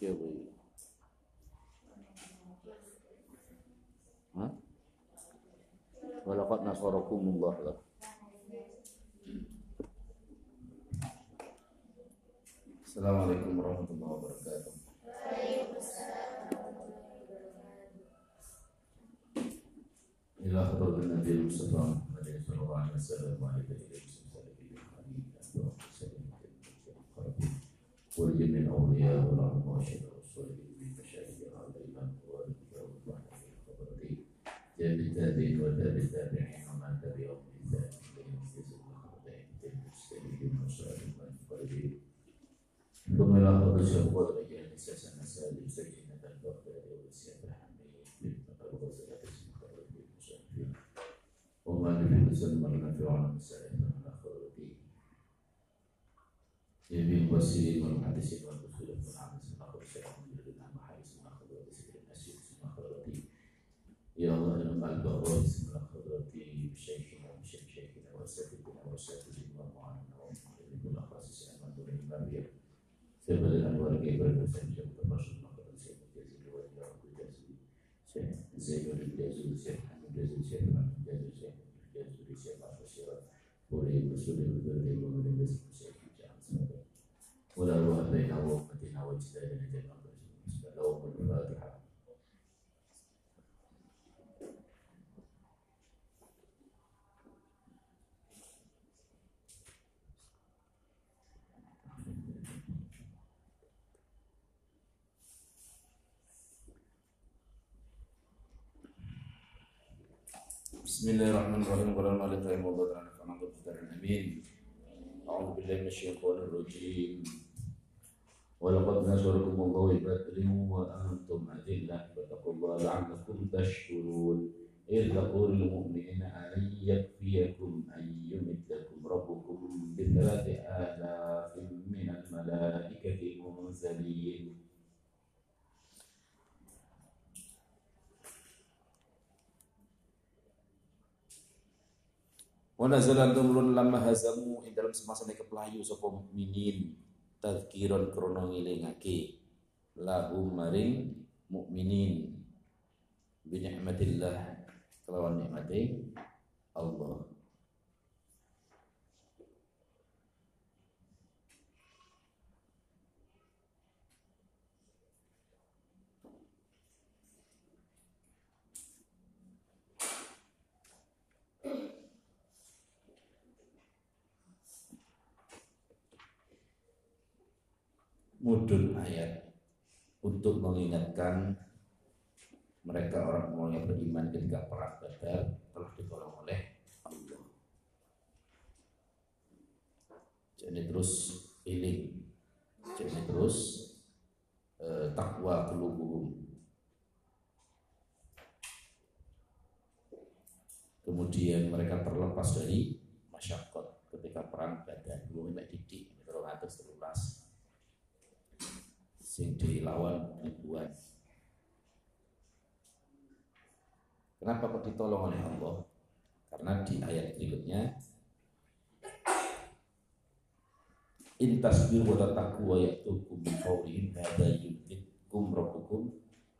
क्या भाई Walakat nasarakumullah. Assalamualaikum warahmatullahi wabarakatuh. Waalaikumsalam hadratin Nabi Muhammad sallallahu alaihi wasallam ولي من أولياء والعلم وأشهد والصالحين من مشايخ عليهم وأولياء الرحمن الخبرين تاب التابعين وتاب التابعين ومن تبعهم بإحسان إلى يوم الجزاء والخلدين بالمستهين وسائر المنفردين ثم لا تغشى هو الرجال أساسا مسالم سكينة البغداد والسيادة الحمية للتقوى وزكاة المخرج بالمسافرين وما نفعل سلم المنفع عن مسائل جميع المرسلين والمحدثين والرسل والعامل ثم اخر الشيطان من جلد المحارم ثم اخر وسيله المسجد ثم اخر يا الله ارفع البغوات ثم اخر بشيخنا وبشيخ شيخنا واساتذتنا واساتذتنا ومعلمنا ومعلمنا بالاخلاص السلام عليكم ورحمه الله ثم الانوار كبر المسلم جمع الرشد مقر السيد الجزيل والى كل جزيل زي الجزيل سيد حمد الجزيل سيد محمد الجزيل سيد الجزيل سيد عشر سيرات ولي المسؤول يقدر يقول للناس ولا روح بيننا وامتنا واجسادنا جميعا اللهم الفاتحه بسم الله الرحمن الرحيم. قال المالك رحمه الله تعالى فنعوذ بالله من الشيطان الرجيم. ولقد نصركم الله ببدر وانتم اذله فاتقوا الله لعلكم تشكرون اذ تقول المؤمنين الن يكفيكم ان يمدكم ربكم بثلاث الاف من الملائكه منزلين Wa nazala turun lamma hazamu ing dalam semasa nek kepelayu sapa mukminin tazkiron krana ngilingake. Lahum maring mukminin. Bi ni'matillah kelawan nikmate Allah mudun ayat untuk mengingatkan mereka orang-orang yang beriman ketika perang Badar telah ditolong oleh Allah. Jadi terus iling, jadi terus eh, takwa kelubuhum. Kemudian mereka terlepas dari masyarakat ketika perang Badar. Belum didik, terus atas terulas sing dilawan ribuan. Kenapa kok ditolong oleh Allah? Karena di ayat berikutnya In tasbir wa tataku wa ya'tukum min fawrihim hadha yumditkum rabbukum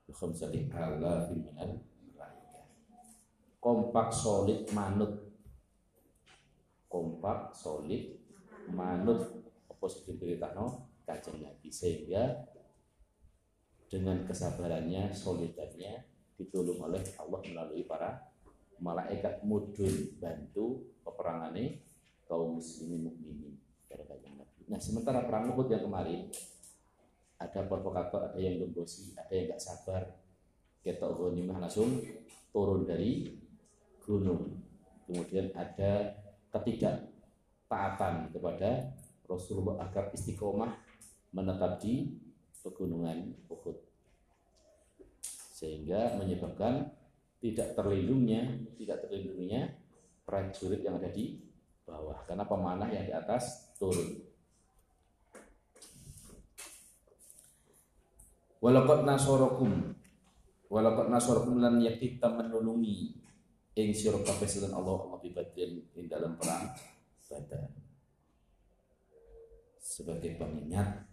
bi khamsati alafin minal. Kompak solid manut. Kompak solid manut apa sing diberitano kajeng Nabi sehingga dengan kesabarannya, solidarnya ditolong oleh Allah melalui para malaikat mudun bantu peperangan kaum muslimin mukminin. Nah sementara perang Uhud yang kemarin ada provokator, ada yang gembosi, ada yang nggak sabar, ketok ghanimah langsung turun dari gunung. Kemudian ada ketidak taatan kepada Rasulullah agar istiqomah menetap di pegunungan Uhud. Sehingga menyebabkan tidak terlindungnya tidak terlindunginya prajurit yang ada di bawah. Karena pemanah yang di atas turun. Walaqad nasarakum Walaqad nasarakum lan yakti menulungi ing sira kabeh Allah Allah bibadin ing dalam perang Badar. Sebagai pengingat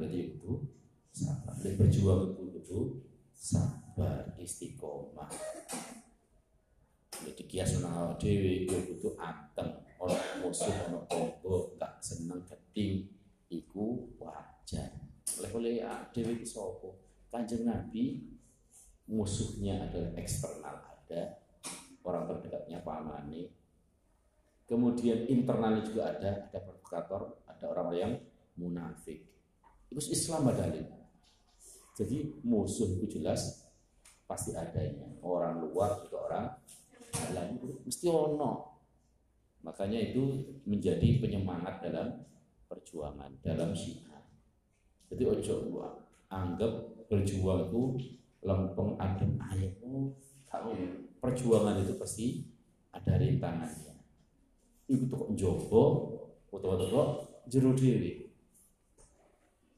berarti itu sabar. Dan berjuang itu itu sabar, istiqomah. Jadi kias nang dewi itu butuh anteng, orang musuh, orang tombo, tak seneng keting, iku wajar. Oleh oleh dewi itu sopo. Kanjeng Nabi musuhnya adalah eksternal ada, orang terdekatnya pamane, kemudian internalnya juga ada, ada provokator, ada orang yang munafik. Itu Islam badalin. Jadi musuh itu jelas pasti adanya. Orang luar juga orang dalam mesti ono. Makanya itu menjadi penyemangat dalam perjuangan, dalam syiar. Jadi ojo anggap berjuang itu lempeng adem ayam. Kamu perjuangan itu pasti ada rintangannya. Itu kok jobo, foto-foto jeru diri.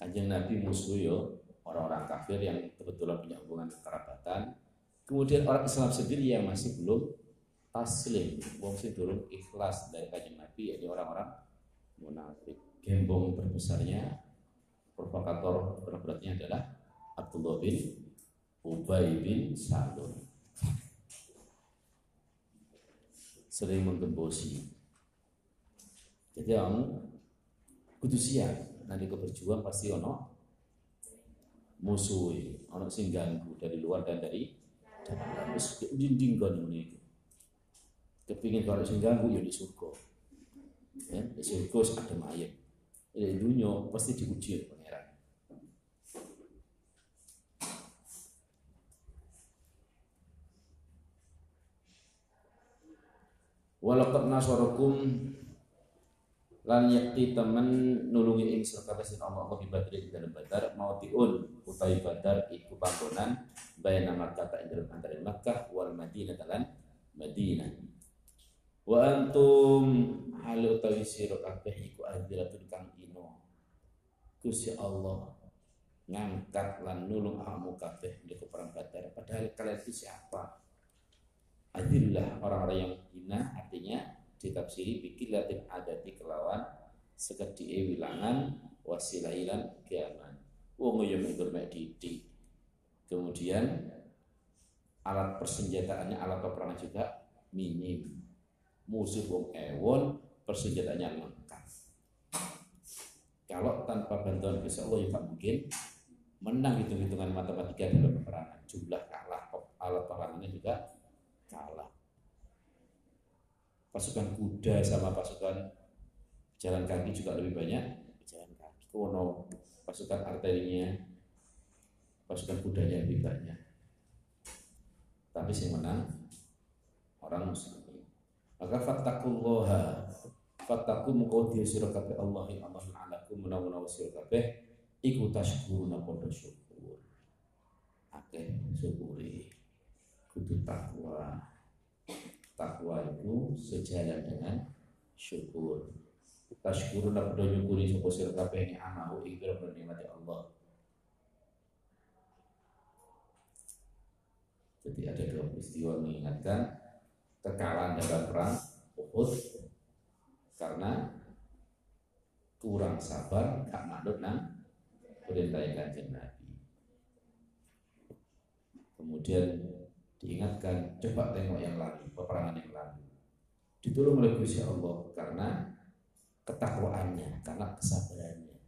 Kanjeng Nabi musuh yo orang-orang kafir yang kebetulan punya hubungan kekerabatan. Kemudian orang Islam sendiri yang masih belum taslim, wong sing durung ikhlas dari kanjeng Nabi yakni orang-orang munafik. Gembong terbesarnya provokator terberatnya adalah Abdullah bin Ubay bin Salul. Sering menggembosi. Jadi orang kudu siap nanti keberjuang pasti ono musuh ono sing ganggu dari luar dan dari dalam. Terus dinding kon ini kepingin kalau sing ganggu ya di surga. Ya di surga ada mayat ya dunia pasti diuji pangeran. Walakat nasarakum lan yakti temen nulungi ing kabeh Allah Allah badri ing dalem badar mautiun utawi badar iku panggonan bayana Makkah ta ing dalem antara Makkah wal Madinah lan Madinah. Wa antum hal utawi sira kabeh iku adziratun kang ino. Gusti Allah ngangkat lan nulung kamu kabeh di perang badar. Padahal kalian itu siapa? Adillah orang-orang yang hina artinya ditafsiri bikilatin adati kelawan sekedie wilangan wasilailan kiaman. Wong yo mek didik. Kemudian alat persenjataannya alat peperangan juga minim. Musuh wong ewon persenjataannya lengkap. Kalau tanpa bantuan Gusti Allah ya tak mungkin menang hitung-hitungan matematika dalam peperangan. Jumlah kalah alat peperangannya juga kalah pasukan kuda sama pasukan jalan kaki juga lebih banyak. Jalan kaki. Kono pasukan arterinya pasukan kudanya lebih banyak. Tapi yang menang orang muslim. Maka fattakullaha fattaku mengkau dia sira kabeh Allah yang Allah alakum menawa-menawa sira kabeh iku tashkuruna padha syukur. Akeh syukuri. Kudu takwa takwa itu sejalan dengan syukur. Tasykurun lan padha nyukuri sapa sira kabeh ni amahu ing pira Allah. Jadi ada dua peristiwa mengingatkan kekalahan dalam perang Uhud karena kurang sabar gak manut nang perintah kanjeng Nabi. Kemudian diingatkan coba tengok yang lalu peperangan yang lalu. Ditolong oleh Gusti Allah karena ketakwaannya karena kesabarannya.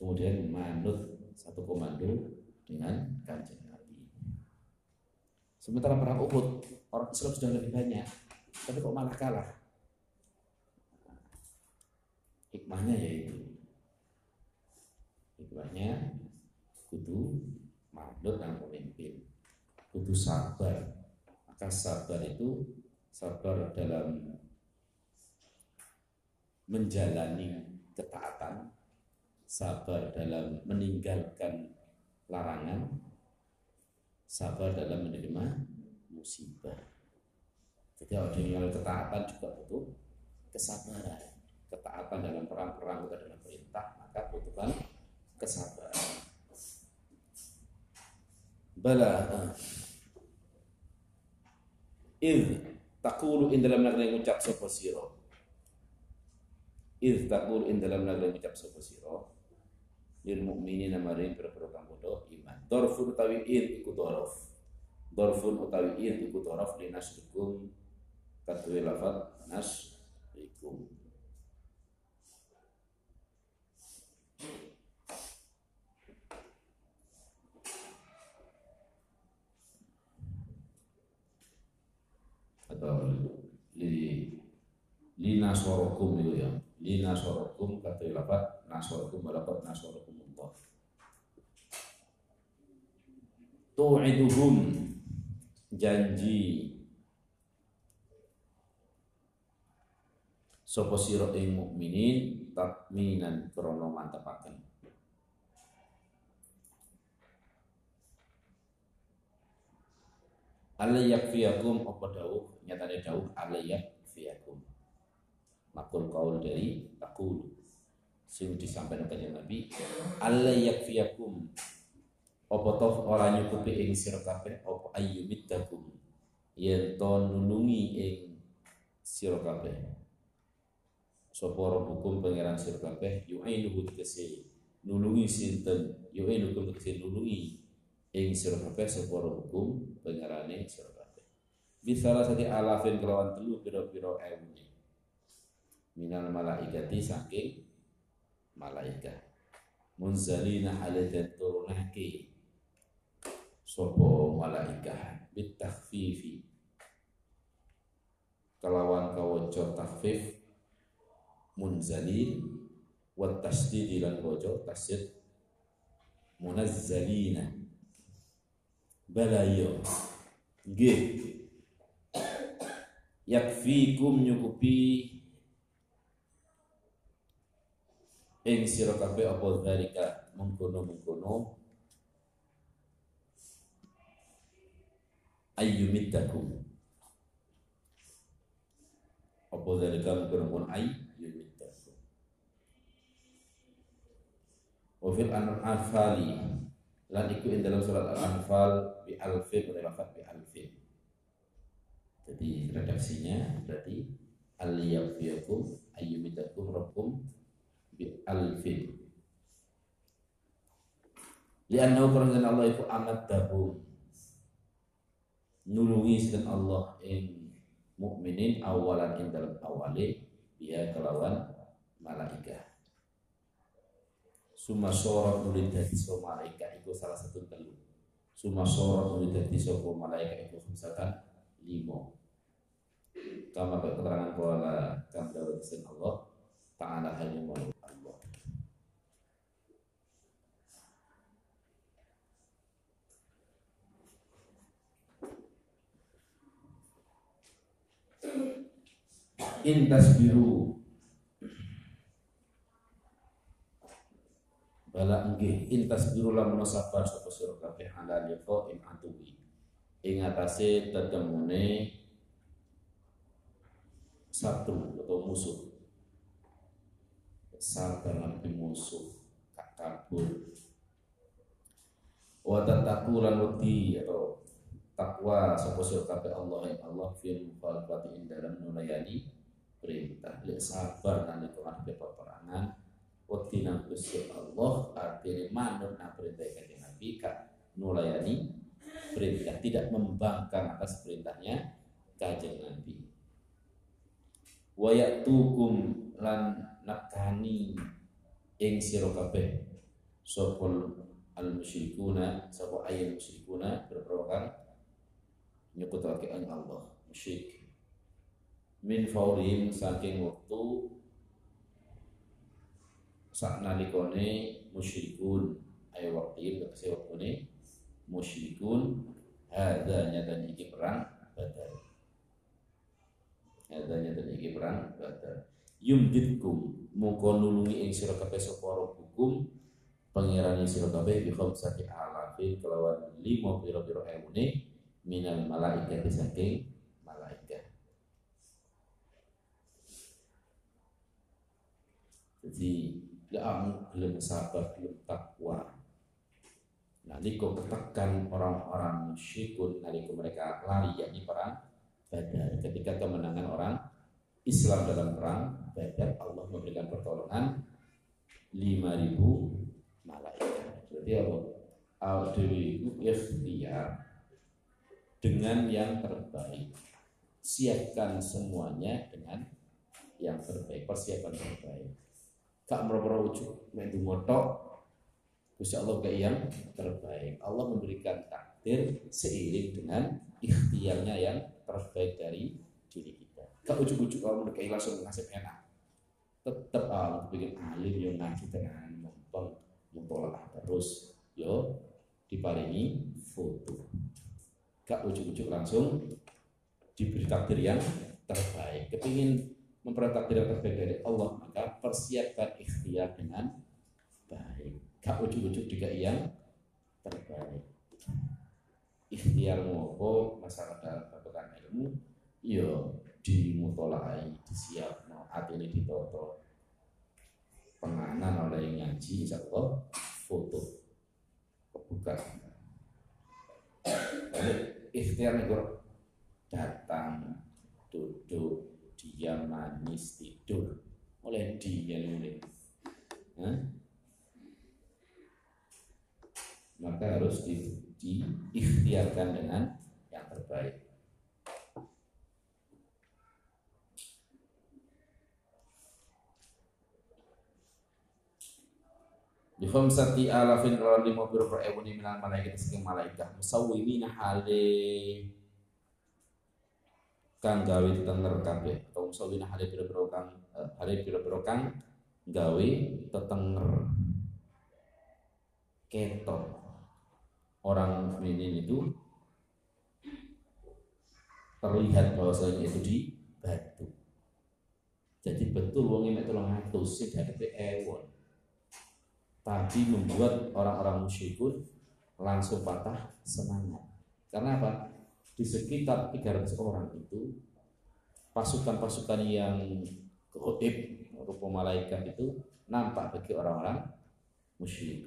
Kemudian manut satu komando dengan kanjeng Nabi. Sementara perang Uhud orang Islam sudah lebih banyak. Tapi kok malah kalah? Hikmahnya yaitu hikmahnya kudu manut dan pemimpin butuh sabar. Maka sabar itu sabar dalam menjalani ketaatan sabar dalam meninggalkan larangan sabar dalam menerima musibah. Jadi ada yang ketaatan juga butuh kesabaran. Ketaatan dalam perang-perang juga dalam perintah maka butuhkan kesabaran. Bala. Id takulu in dalam negeri ngucap sapa sira. Id takulu in dalam negeri ngucap sapa sira. lil mukminin maring pira-pira kang padha iman dorfun utawi in iku dorof dorfun utawi in iku dorof linasrikum katwe lafat nasrikum atau lina sorokum itu ya lina sorokum kata lafat nasorokum lafat nasorokum Allah. Tu'iduhum janji. Sapa sira ing mukminin takminan krana mantepaken. Allah yakfiyakum apa dawuh? Nyatane dawuh Allah yakfiyakum makul kaul dari takul. Sing disampaikan ke Nabi Allah yakfiyakum. Apa toh ora nyukupi ing sira kabeh? Apa ayyumittakum yen to nulungi ing sira kabeh. Sapa rabbukum pangeran sira kabeh? Yu'inuhu tegese nulungi sinten? Yu'inukum tegese nulungi ing sira kabeh? Sapa rabbukum pangerane sira kabeh. Bisalah sati alafin kelawan telu pira-pira ewu minal malaikati saking malaikat. Munzalina haladan turunake. Sopo malaikat? Bitakfifi. Kelawan kawaca takfif munzalin wa tasdid lan kawaca tasdid. Munazzalina. Balayo nggih. Yakfikum nyukupi ing sira kabeh apa zalika mengkono-mengkono. Ayyumittakum. Apa zalika mengkono-mengkono. Ayyumittakum. Wa fil anfali. Lan iku ing dalam surat al-anfal bi alfin wa lafat bi alfin jadi redaksinya berarti al-yafiyakum ayyumittakum rabbukum bi alfin Liannahu karena Allah itu amat dabung nulungi sedang Allah ing mukminin awalan ing dalam awale dia kelawan malaikat Suma sorot nulid dadi so malaikat itu salah satu telu. Suma sorot nulid dadi so malaikat itu misalkan limo Kama keterangan kuala kam dawud Allah Ta'ala halimul Allah Intas biru Bala nggih intas biru lamun sabar sapa sira kabeh ala liqa ing atuwi. Ing atase tetemune satu atau musuh. Sabar nabi musuh kak kabur. Wa tataku lan wedi atau takwa sapa sira kabeh Allah yang Allah fil mukhalafati ing dalam nulayani perintah. Lek sabar nalika ngadepi peperangan nang Gusti Allah artinya manut nang perintah kanjeng Nabi kak nulayani perintah tidak membangkang atas perintahnya kanjeng Nabi. Wa yatukum lan nakani ing sira kabeh sapa al musyrikuna sapa ayat musyrikuna berperokan nyekutake ing Allah musyrik. Min faurin saking waktu sak nalikone musyrikun. Ayo waktu waktu waktune musyrikun. Hadza nyata iki perang badar hadza nyata iki perang badar yumditkum mongko nulungi ing sira kabeh sapa hukum pangerane sira kabeh bi khamsati alafi kelawan lima pira-pira ewune minal malaikat saking malaikat jadi gak belum sabar belum takwa nah niko ketekan orang-orang musyrikun nalika mereka lari yakni perang badar ketika kemenangan orang Islam dalam perang badar Allah memberikan pertolongan 5000 malaikat. Jadi apa? Awak dewi itu ikhtiar dengan yang terbaik. Siapkan semuanya dengan yang terbaik, persiapan terbaik. Kak merobro ujuk, main motok, Insya Allah kayak yang terbaik. Allah memberikan takdir seiring dengan ikhtiarnya yang terbaik dari diri kita. Kak ujuk-ujuk kalau mereka langsung ngasih enak. Tetap Allah bikin alim yang ngaji dengan mumpung mumpung terus yo diparingi foto. Kak ujuk-ujuk langsung diberi takdir yang terbaik. Kepingin memperoleh takdir yang terbaik dari Allah maka persiapkan ikhtiar dengan baik. Gak ujuk-ujuk juga yang terbaik. Ikhtiar ngopo masalah dalam ilmu yo iya, dimutolai disiap no atine ditoto. Penganan oleh ngaji insya foto kebuka ikhtiar nih datang duduk diam manis tidur. Oleh dia nih maka harus di, diikhtiarkan dengan yang terbaik. Di khamsati alafin lawan lima puluh per ewu minal malaikat sekian malaikat. Musawwimin hale. Kang gawe tetenger kabeh. Atau musawwina hale pira-pira kang eh, hale pira-pira kang gawe tetenger. Ketok. Orang mukminin itu terlihat bahwasanya itu di batu. Jadi betul wong tolong ngatus sing hadapi ewon. Tapi membuat orang-orang musyrikun langsung patah semangat. Karena apa? Di sekitar 300 orang itu pasukan-pasukan yang keutip rupa malaikat itu nampak bagi orang-orang musyrik.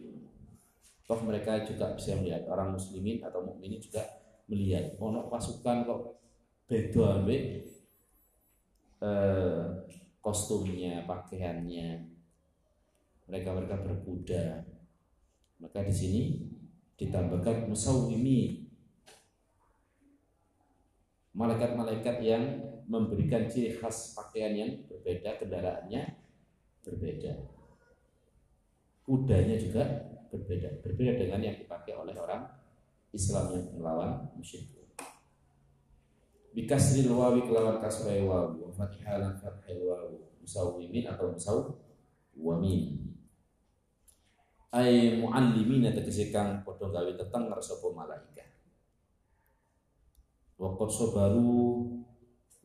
Toh mereka juga bisa melihat orang muslimin atau mukminin juga melihat ono pasukan kok beda ambek eh, kostumnya, pakaiannya. Mereka mereka berkuda. Maka di sini ditambahkan musawimi malaikat-malaikat yang memberikan ciri khas pakaian yang berbeda, kendaraannya berbeda. Kudanya juga berbeda. Berbeda dengan yang dipakai oleh orang Islam yang melawan musyrik. Bikasril wawi kelawan kasrai wawi. Wa fatihalan fathil wawi. Musawwimin atau musawwamin ay muallimin tegese kang padha gawe teteng sapa malaikat wa qad sabaru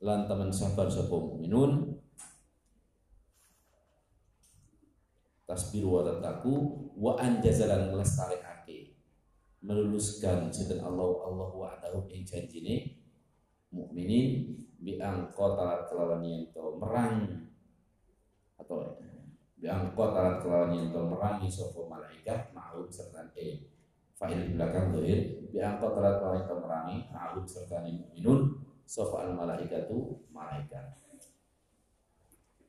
lan temen sabar sapa mukminun tasbir wa tataku wa anjazalan nglestarekake meluluskan sinten Allah Allah wa adahu ing janjine mukminin bi angqatalat kelawan yen merang. Atau bi angqatalat kelawan yen merangi sapa malaikat ma'ud serta e. Fa'il belakang dohir bi angqatalat kelawan yen merangi ma'ud serta mukminun sapa al malaikatu malaikat.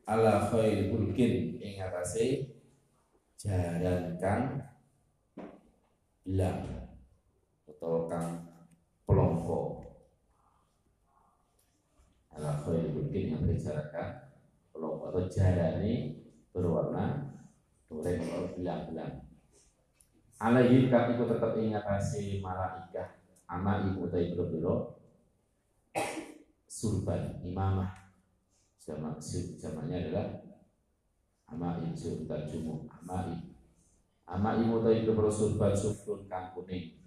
Ala khair bulkin ing atase jaran kang bilang atau kang pelongko. Ala khairi mungkin yang bicarakan pelongko atau jarane berwarna boleh atau bilang-bilang. Alaihi kami ku tetap ingat kasih malaikah ama ibu tai biro surban imamah. Zaman zamannya adalah amai sur tarjumu amai amai mutai itu bersurban sufrun kang kuning.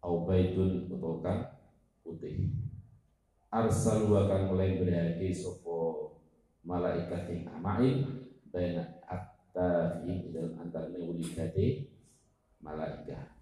Au baitun utawa kang putih. Arsal wa kang mulai berhati malaikat ing amai baina atta fi dalam antar ulikate malaikat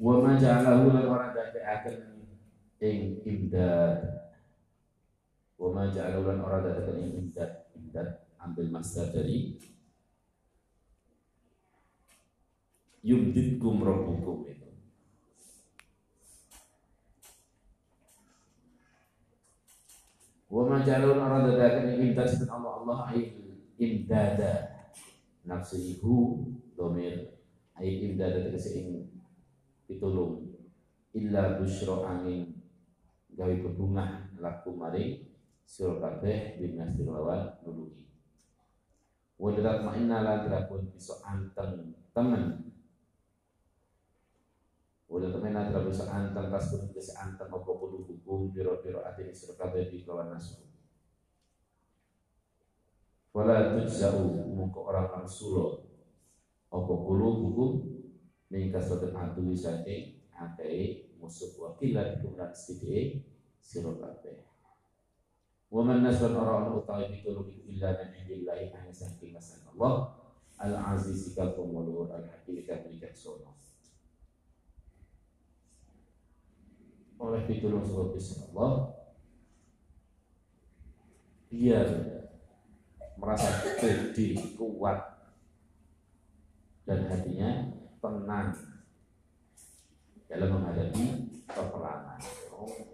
wa ma ja'alahu lan ora dadekaken ing imdad. Wa ma ja'alahu lan ora dadekaken ing imdad. Imdad ambil master dari yumdidkum rabbukum itu. Wa ma jalun arada dakan imdad Allah. Allah ay imdada. Nafsihu domir. Ay imdada tegese ing pitulung. Illa busyra angin gawe bebungah laku mari sira kabeh binasir lawan nulungi wa darat ma'inna lan bisa anteng temen. Udah temen adalah bisa antar tas pun bisa antar apa kudu hukum biro-biro ati di sira kabeh di kawan nasu. Wala tujzau mungko orang arsulo apa kudu hukum ning kasatu atu wisate akai musuh wakilah di kumran sidi sira kabeh. Wa man nasran orang utawi pitulung iku illa min indillahi hanya saking Allah al-aziz kal pemulur al-hakim kal bijaksana. oleh pitulung sebab Allah biar merasa pede kuat dan hatinya tenang dalam menghadapi peperangan. Oh,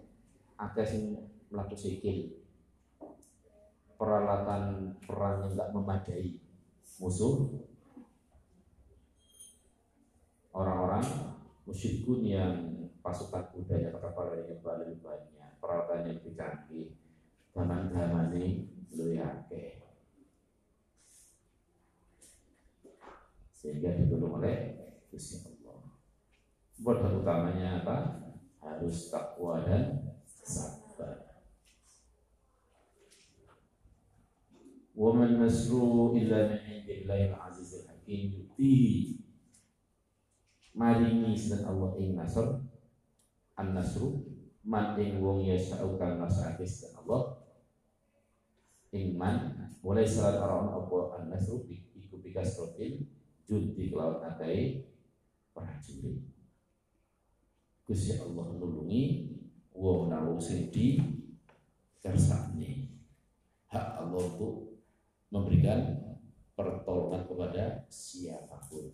ada yang melakukan sikil. Peralatan perang yang tidak memadai. Musuh. Orang-orang musyrikun yang pasukan kapal yang paling banyak. Peralatan yang canggih zaman zaman ini lu yake sehingga ditolong oleh Gusti Allah. Modal utamanya apa? Harus takwa dan sabar. Wa man nasru illa min indillahil azizil hakim yuti. Maringi dan Allah ing nasr an-nasru. Man ing wong yasau kang nasake Allah. Ing man mulai salat orang apa an-nasru iku bikas rotil junti kelawan atai prajurit Gusti Allah nulungi wong nawu sing di kersane. Hak Allah itu memberikan pertolongan kepada siapa pun.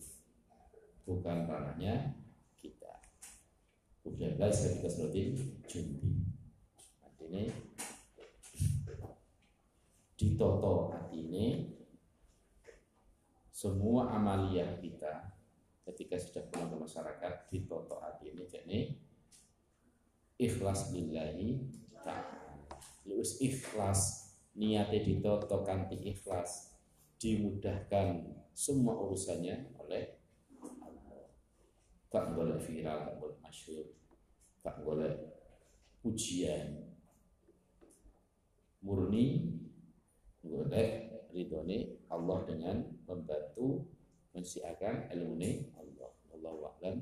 Bukan ranahnya Kemudian guys ketika seperti jundi. Artinya ditoto hati ini semua amalia kita ketika sudah pulang ke masyarakat ditoto hati ini jadi ikhlas lillahi ta'ala. Lulus ikhlas. Niatnya ditoto kanti ikhlas. Dimudahkan semua urusannya oleh tak boleh viral, tak boleh masyur, tak boleh pujian. Murni boleh ridhoni Allah dengan membantu mensiakan ilmu Allah. Allah wa'lam